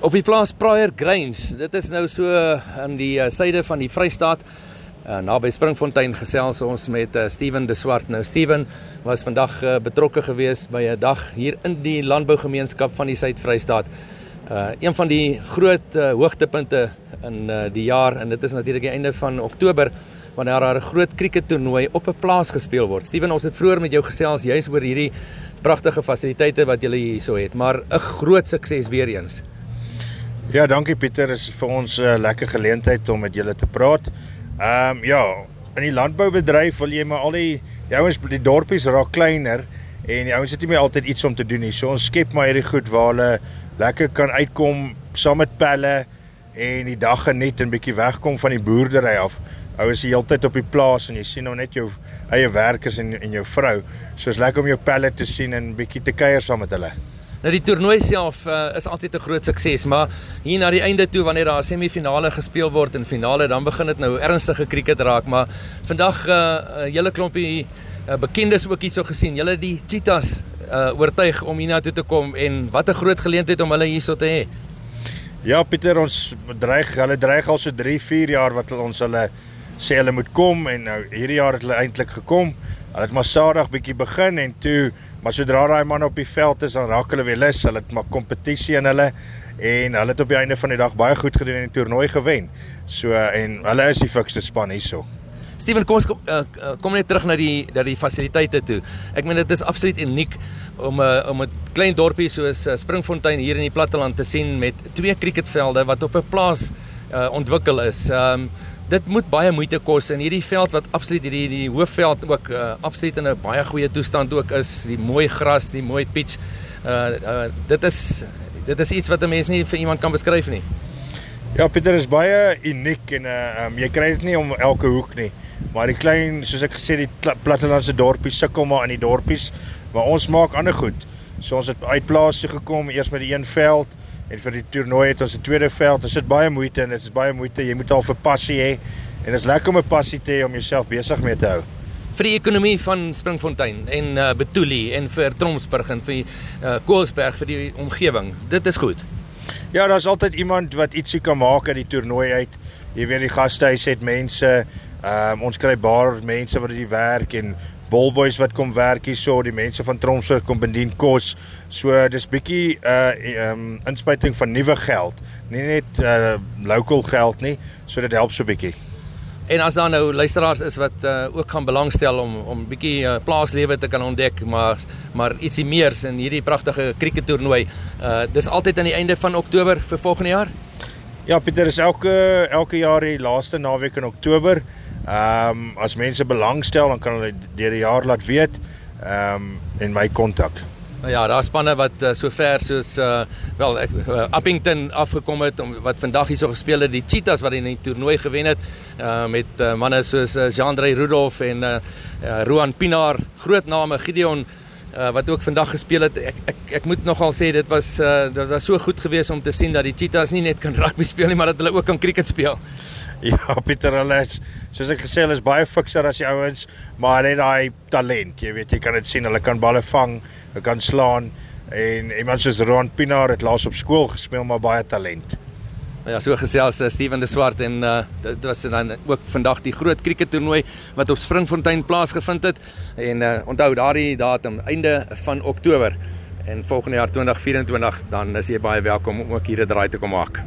Op die plaas Prayer Grains. Dit is nou so aan die uh, suide van die Vrystaat. Uh, naby Springfontein gesels ons met uh, Steven de Swart. Nou Steven was vandag uh, betrokke geweest by 'n dag hier in die landbougemeenskap van die Suid-Vrystaat. Uh een van die groot uh, hoogtepunte in uh, die jaar en dit is natuurlik die einde van Oktober wanneer daar 'n groot kriekettoernooi op 'n plaas gespeel word. Steven, ons het vroeër met jou gesels juis oor hierdie pragtige fasiliteite wat julle hierso het, maar 'n groot sukses weer eens. Ja, dankie Pieter. Dit is vir ons 'n uh, lekker geleentheid om met julle te praat. Ehm um, ja, in die landboubedryf wil jy maar al die ouens die dorpies raak kleiner en die ouens het nie meer altyd iets om te doen nie. So ons skep maar hierdie goed waar hulle lekker kan uitkom saam met pelle en die dag geniet en bietjie wegkom van die boerdery af. Ou is die hele tyd op die plaas en jy sien nou net jou eie werkers en en jou vrou. So is lekker om jou pelle te sien en bietjie te kuier saam met hulle. Nou die toernooi self uh, is altyd 'n groot sukses, maar hier na die einde toe wanneer daar semifinale gespeel word en finale, dan begin dit nou ernstige krieket raak, maar vandag 'n uh, uh, hele klompie uh, bekendes ook hierso gesien. Julle die Cheetahs uh, oortuig om hiernatoe te kom en wat 'n groot geleentheid om hulle hierso te hê. Ja, Pieter, ons dreig, hulle dreig al so 3, 4 jaar wat ons hulle sê hulle moet kom en nou hierdie jaar het hulle eintlik gekom. Hulle het maar stadig bietjie begin en toe Maar sodra daai man op die veld is, dan raak hulle weer lus. Hulle maar kompetisie in hulle en hulle het op die einde van die dag baie goed gedoen en die toernooi gewen. So en hulle is die fikste span hierso. Steven, kom ons kom, uh, kom net terug na die na die fasiliteite toe. Ek meen dit is absoluut uniek om 'n uh, om 'n klein dorpie soos uh, Springfontein hier in die platteland te sien met twee cricketvelde wat op 'n plaas uh, ontwikkel is. Ehm um, dit moet baie moeite kos en hierdie veld wat absoluut hierdie die hoofveld ook uh, absoluut in 'n baie goeie toestand ook is, die mooi gras, die mooi pitch. Uh, uh dit is dit is iets wat 'n mens nie vir iemand kan beskryf nie. Ja, Pieter is baie uniek en uh um, jy kry dit nie om elke hoek nie. Maar die klein, soos ek gesê, die plattelandse dorpies sukkel maar in die dorpies, maar ons maak ander goed. So ons het uitplaas toe gekom eers met die een veld En vir die toernooi het ons 'n tweede veld. Dit is baie moeite en dit is baie moeite. Jy moet al vir passie hê en dit is lekker om 'n passie te hê om jouself besig mee te hou. Vir die ekonomie van Springfontein en uh, Betuli en vir Tromsburg en vir uh, Koelsberg vir die omgewing. Dit is goed. Ja, daar's altyd iemand wat ietsie kan maak uit die toernooi uit. Jy weet die gastehuis het mense. Um, ons kry baie mense wat dit werk en Bolboys wat kom werk hier so, die mense van Tromsburg kom bedien kos. So dis bietjie 'n uh, um, inspuiting van nuwe geld, nie net uh, local geld nie. So dit help so bietjie. En as daar nou luisteraars is wat uh, ook gaan belangstel om om bietjie uh, plaaslewe te kan ontdek, maar maar ietsie meers in hierdie pragtige krieketoernooi. Uh dis altyd aan die einde van Oktober vir volgende jaar. Ja, Pieter, is elke elke jaar die laaste naweek in Oktober. Ehm um, as mense belangstel dan kan hulle deur die jaar laat weet ehm um, en my kontak. Nou ja, daar spanne wat uh, so ver soos uh wel ek uh, Uppington afgekom het om wat vandag hierso gespeel het, die Cheetahs wat in die toernooi gewen het uh met uh, manne soos uh, Jean-André Rudolph en uh, uh Roan Pinaar, groot name Gideon uh wat ook vandag gespeel het. Ek ek ek moet nogal sê dit was uh dit was so goed geweest om te sien dat die Cheetahs nie net kan rugby speel nie, maar dat hulle ook kan cricket speel. Ja, Pieter Alles, soos ek gesê het, is baie fikser as die ouens, maar hulle het daai talent, jy weet, jy kan dit sien, hulle kan balle vang, hulle kan slaan en iemand soos Ron Pinaar het laas op skool gespeel, maar baie talent. Ja, so gesels uh, Steven de Swart en uh, dit was dan ook vandag die groot krieketoernooi wat op Springfontein plaasgevind het en uh, onthou daardie datum einde van Oktober en volgende jaar 2024 dan is jy baie welkom om ook hier 'n draai te kom maak.